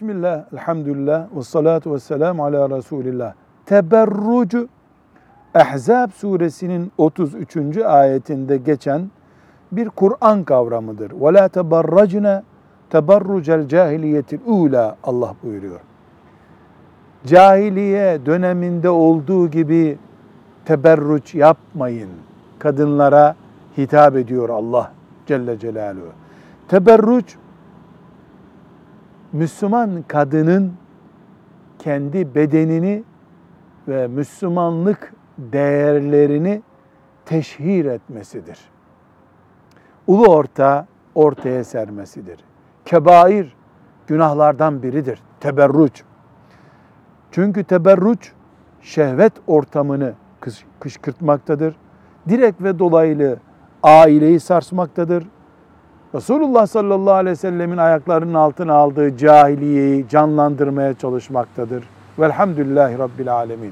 Bismillah, elhamdülillah, ve salatu ve selamu ala Resulillah. Teberrucu, Ahzab suresinin 33. ayetinde geçen bir Kur'an kavramıdır. La teberracne teberrucel cahiliyetil ula Allah buyuruyor. Cahiliye döneminde olduğu gibi teberruç yapmayın. Kadınlara hitap ediyor Allah Celle Celaluhu. Teberruç Müslüman kadının kendi bedenini ve Müslümanlık değerlerini teşhir etmesidir. Ulu orta ortaya sermesidir. Kebair günahlardan biridir teberruç. Çünkü teberruç şehvet ortamını kışkırtmaktadır. Direkt ve dolaylı aileyi sarsmaktadır. Resulullah sallallahu aleyhi ve sellemin ayaklarının altına aldığı cahiliyeyi canlandırmaya çalışmaktadır. Velhamdülillahi Rabbil alemin.